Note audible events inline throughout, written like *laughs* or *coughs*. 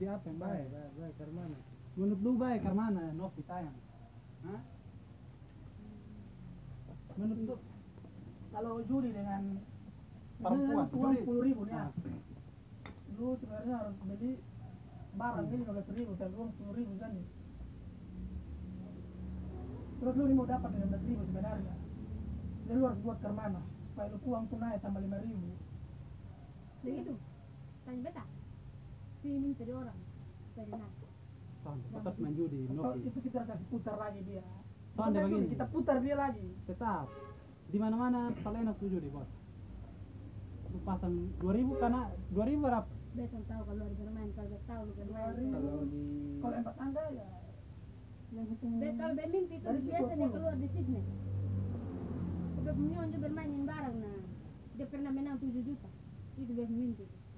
judi apa yang Baik, baik? baik, baik, ke mana? Menurut lu baik karena mana Novi tayang? Hah? Menurut lu Kalau judi dengan perempuan uang sepuluh ribu nih ya. Ah, Lu sebenarnya harus beli barang ini lima belas ribu, dan uang sepuluh ribu kan. Terus lu ini mau dapat lima belas ribu sebenarnya. Jadi lu harus buat ke mana? Supaya lu uang tunai tambah lima ribu. Begitu. Tanya beta. Si minta di orang. Dari nasi. Son, tetap main judi itu kita kasih putar lagi dia. Soalnya begini. Kita putar dia lagi. Tetap di mana-mana paling enak tuh judi bos. Lu pasang 2000 karena 2000 berapa? Beta tahu kalau ada bermain. Kalau tahu lu bermain. Kalau di Kalau empat angka ya kalau bermimpi itu Dari biasanya keluar di Sydney. Beta punya juga bermain bareng nah. Dia pernah menang 7 juta. Itu beta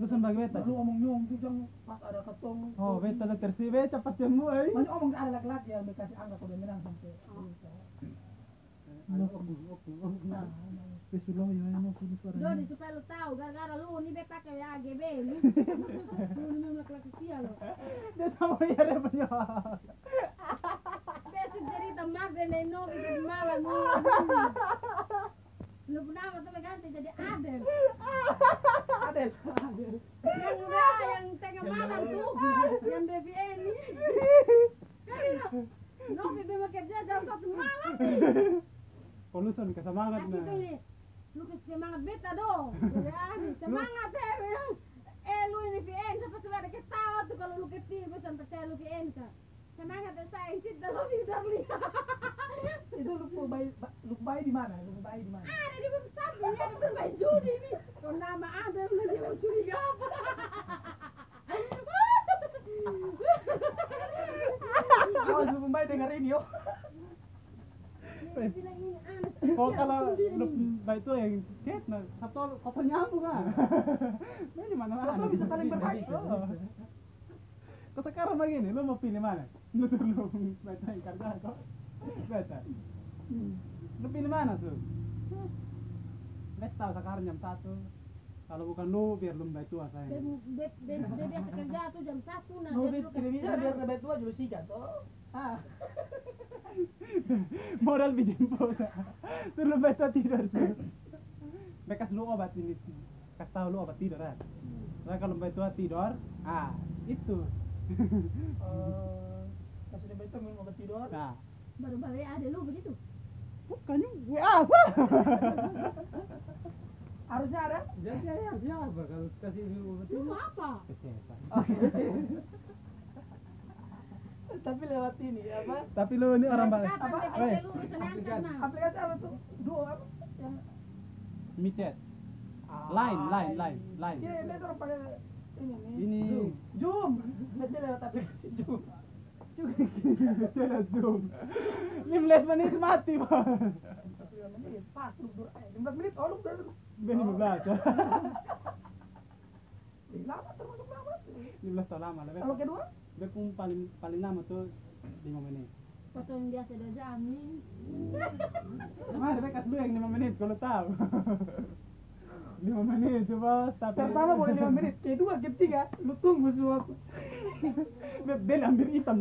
Lu sembah beta. Lu omong nyong juga pas ada ketong. Oh, beta lu tersi be cepat jemu eh. Mana omong ada laki-laki yang dikasih angka kalau dia menang sampai. Oh. Nah, Wis lo ya Novi lu suara. Dodi supaya lu tahu gara-gara lu ini beta pakai AGB lu. *laughs* Lu ini memang laki-laki sia lu. Dia sama ya dia punya. Besok cerita dan Novi jadi malam *laughs* lu. Lu pernah sama ganti jadi Adel. *laughs* Adel. Yang udah yang tengah malam tuh, yang BBN Novi memang kerja jam satu malam. Polusan kesemangat Kasih tuh nah. ini. Lu kasih semangat beta dong. Ya, semangat ya bilang. Eh lu ini VN, siapa sudah ada ketawa tuh kalau lu kecil, pesan percaya lu VN kan. Semangat ya sayang, cinta lu bisa lihat. Itu lu bayi lu bayi di mana? Lu bayi di mana? Ada di website ada bermain judi nih. Kalau nama ada lu dia mau curiga apa? Awas lu yo. Oh kalau lu baik itu yang chat nah satu kota nyambung ah. Nah di mana Satu bisa saling berbaik. Kau sekarang begini, lu mau pilih mana? Lu suruh baca yang kerja kok. Baca. Lu pilih mana tuh? Best tahu sekarang jam satu. Kalau bukan lu, biar lu baik tua saya. dia, biasa kerja tuh jam satu nah. Lu tidak bisa kerja. biar lebih tua juga siga toh. Ah, *laughs* Modal bijemput. Suruh baik tua tidur tuh. Bekas lu obat ini. Kasih tahu lu obat tidur kan. Nah kalau baik tua tidur, ah itu. eh kasih dia betul minum obat tidur. Nah, Baru balik ada lu begitu. Bukan gue asa. Harusnya ada. Jadi ya siapa kalau kasih itu? mau apa? Kecewa. *laughs* Tapi lewat ini apa? Tapi lu ini orang. Kapan Apa? Ngangkat nah? Aplikasi apa tuh? Duo apa? Yang micet. Line, line, line, line. Iya, ini orang pakai ini. Ini. Zoom. Baca lewat aplikasi Zoom. Jalan zoom. 15 menit mati, Bang. 15 menit, pas lu dur. Eh, 15 menit, oh lu udah Ben 15. Ih, lama termasuk lama. 15 tahun lama. Kalau kedua? Dia pun paling paling lama tuh 5 menit. Foto yang biasa dua jam nih. Mana dia kasih lu yang 5 menit kalau tahu. 5 menit coba tapi Pertama boleh 5 menit, kedua, ketiga, lu tunggu suatu. Ben ambil hitam.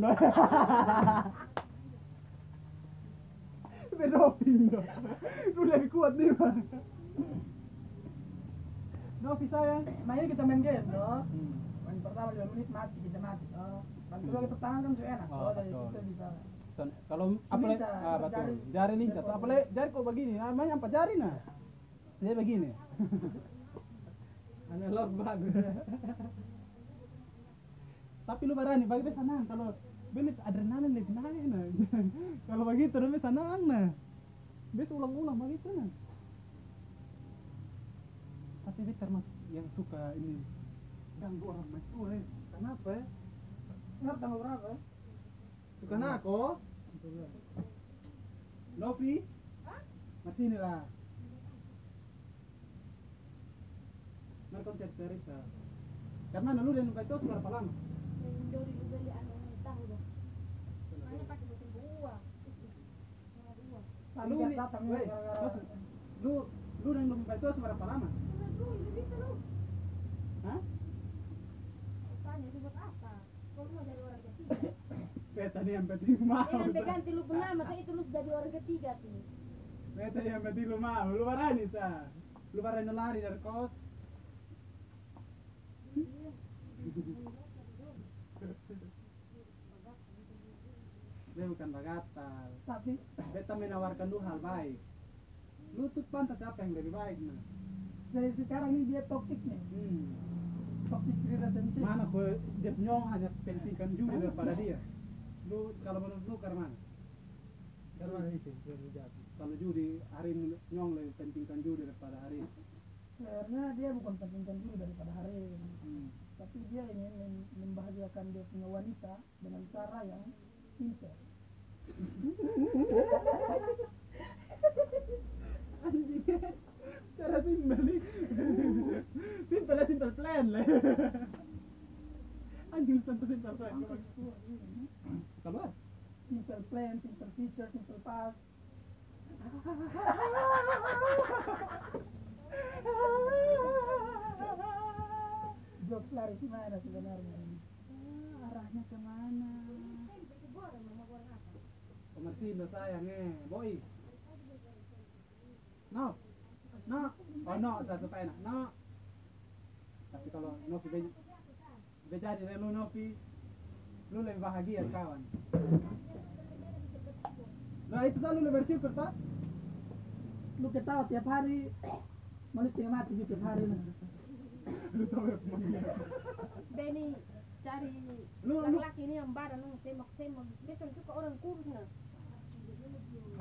Ben doping dah. Lu lebih kuat nih, Bang. Sayang. Nah ini kita main game, loh. Hmm. Main pertama 5 menit mati, kita mati. Oh, nanti lagi pertahanan kan sudah enak. Oh, Oh, dari kita bisa. Son- kalau apalagi ah, betul jari. tuh apalagi jari kok begini namanya apa jari nah dia begini. Analog bagus. tapi lu berani bagi dia senang. Kalau bener adrenalin lebih naik nah kalau begitu dia senang nah dia ulang-ulang begitu nah tapi dia termasuk yang suka ini. Ganggu orang tua eh. kenapa ya Ngerti tanggal berapa? ya? suka nako? Novi? Masih ini lah Konten cerita. Karena lu dan itu berapa lama? Yang juga beli anu tahu dah. Makanya pakai botol buah. Buah buah. Tadi Lu kan nih, lu lu dan lu itu seberapa lama? Udah lu, ini bisa lu. Hah? Tanya buat apa kau mau jadi orang ketiga *coughs* Beta nih yang penting mau. jangan berganti lu punya nama saya itu lu jadi orang ketiga tuh Beta yang penting lu mau. Lu marani sa. Lu marani lari dari kos. Dia bukan bagatal. Tapi Beta menawarkan dua hal baik. Lutut pantas apa yang lebih baik nah. dari sekarang ini dia nih. Hmm. Toxic relationship. Mana kau dia nyong hanya pentingkan judi daripada dia. Lu kalau menurut lu karena mana? Karena itu. Kalau judi hari ini nyong lebih pentingkan judi daripada hari. ini. Sebenarnya dia bukan pentingkan dulu daripada hari ini. Hmm. Tapi dia ingin mem- membahagiakan dia punya wanita dengan cara yang simple. Anjing. Cara simpel nih. Simpel simpel plan lah. Anjing simpel plan. Simple plan, feature, lari di mana sebenarnya? Ah, arahnya ke mana Komersindo sayang eh, boy. No. No. Oh no, satu enak. No. Tapi kalau Novi be, be jadi dari lu Novi, lu lebih bahagia kawan. Nah itu kan lu lebih bersyukur tak? Lu ketawa tiap hari, manusia mati gitu tiap hari. Lu tahu ya. Benny cari laki-laki ini yang badan lu tembak-tembak dia suka orang kurus nah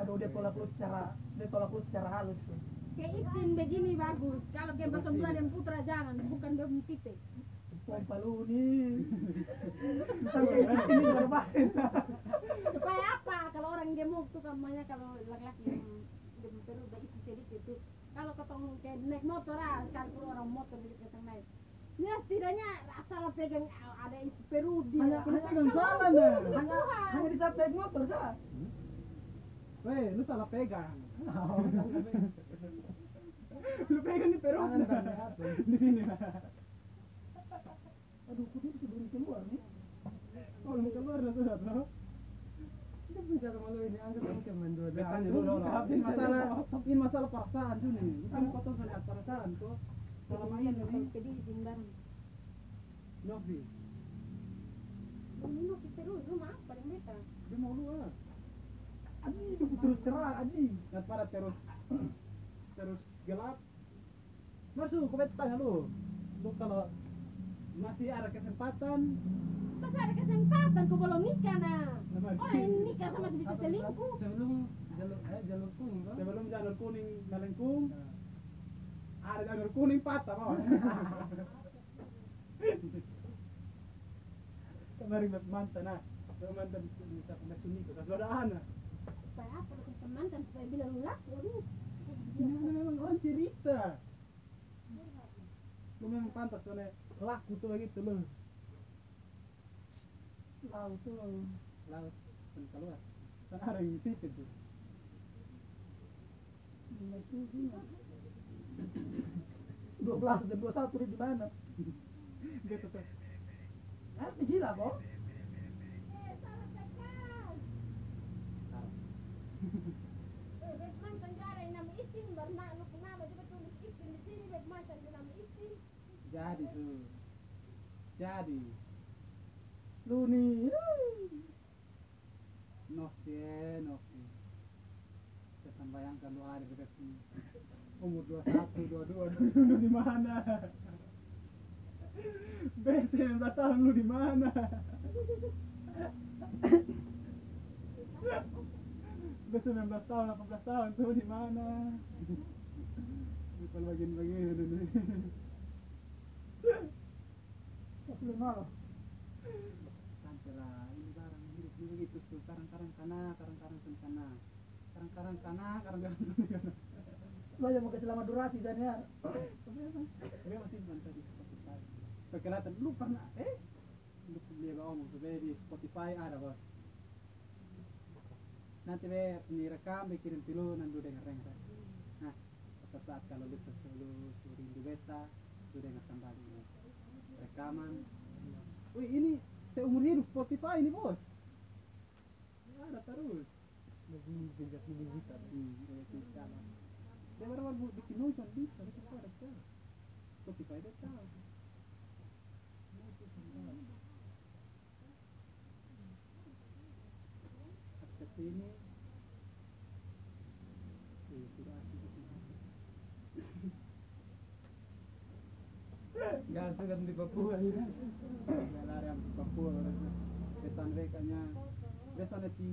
Aduh dia tolak lu secara dia tolak lu secara halus. kayak Ipin begini bagus kalau kayak Dua dan Putra jangan bukan dia tipe Pompa lu nih. Sampai ini *laughs* berbahaya. supaya apa kalau orang gemuk tuh namanya kalau laki-laki yang gemuk terus udah isi sedikit itu kalau ketemu kayak naik motor ah sekalipun orang motor gitu ketemu naik ya setidaknya asal pegang ada isi perut dia Hanya pegang salah nah. hanya hanya di saat naik motor sah. Weh, lu salah pegang. lu pegang di perut. Di sini. Aduh, kok dia bisa beri keluar nih? Oh, lu keluar lah sudah, bro. Kita bicara malu ini anggap kamu teman dua dulu lah. Ini masalah, ini masalah perasaan tuh nih. Bukan tahu soal perasaan tuh. Selama ini nih, jadi bareng Novi, ini mau terus rumah apa yang beta dia mau lu Adi, itu terus terang, Adi. Daripada terus terus gelap. Masuk, kau bet tanya lu. Lu kalau masih ada kesempatan, Masa ada kesempatan kau belum nikah nah Orang yang nikah sama bisa selingkuh Sebelum jalur eh jalur kuning kan? sebelum janur kuning melengkung, ada janur kuning patah bos. *laughs* Kemarin mantan ah, Bet mantan bisa pernah sunyi ke saudaraan ah. Supaya apa dengan teman dan supaya bila lu laku aduh Ini kan memang orang cerita. Lu memang pantas soalnya laku tuh gitu lu. Lalu tuh, Laut kan keluar. Kan ada yang situ tuh. gila. Dua belas dan dua satu di mana? Gitu tuh. Ah, gila kok. eh bet mantan jara yang nama isin baru nak lu nama juga tulis isin di sini bet mantan yang nama isin Jadi tuh. Jadi. Lu nih. Eh, Novi. Saya bayangkan lu ada dekat sini. Umur 21, 22, lu di mana? 19 tahun lu di mana? BC 19 tahun, 18 tahun tuh di mana? Bukan bagian-bagian malah. Santai lah, ini barang hidup ini begitu tuh. Karang-karang kana, karang-karang sun kana. Karang-karang kana, karang-karang sun kana. Lu aja mau durasi dan ya. Tapi masih Spotify. Perkelihatan lu pernah eh lu dia ngomong tuh be di Spotify ada bos. Nanti be direkam be kirim tilu nanti denger. Nah, suatu saat kalau lu lu suri di beta, lu dengar kembali rekaman Wih ini seumur hidup Spotify ini bos. Ada terus. Naging bigat ni Vita. Hmm, iya sih sekarang. Dia baru baru bikin notion bisa itu ada sekarang. Spotify dia tahu. Akses ini. Eh, sudah asik itu. Gaso kan di Papua. Nggak lari sampai Papua orangnya. Besan rekanya. Besan di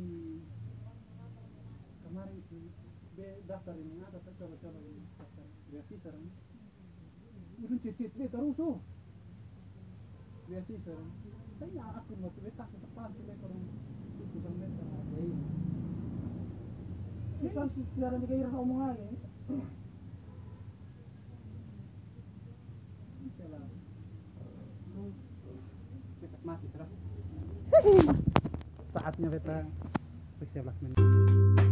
kemarin sih. Be daftar ini ada saya coba-coba ini daftar. Dia sih sekarang. Udah cicit terus tuh. Sih sekarang. Saya aku mau tuh tak tepat sih orang itu kan mereka ini. Kan tidak ada aja. Bisa lah. Kita mati serah. Saatnya kita 11 menit.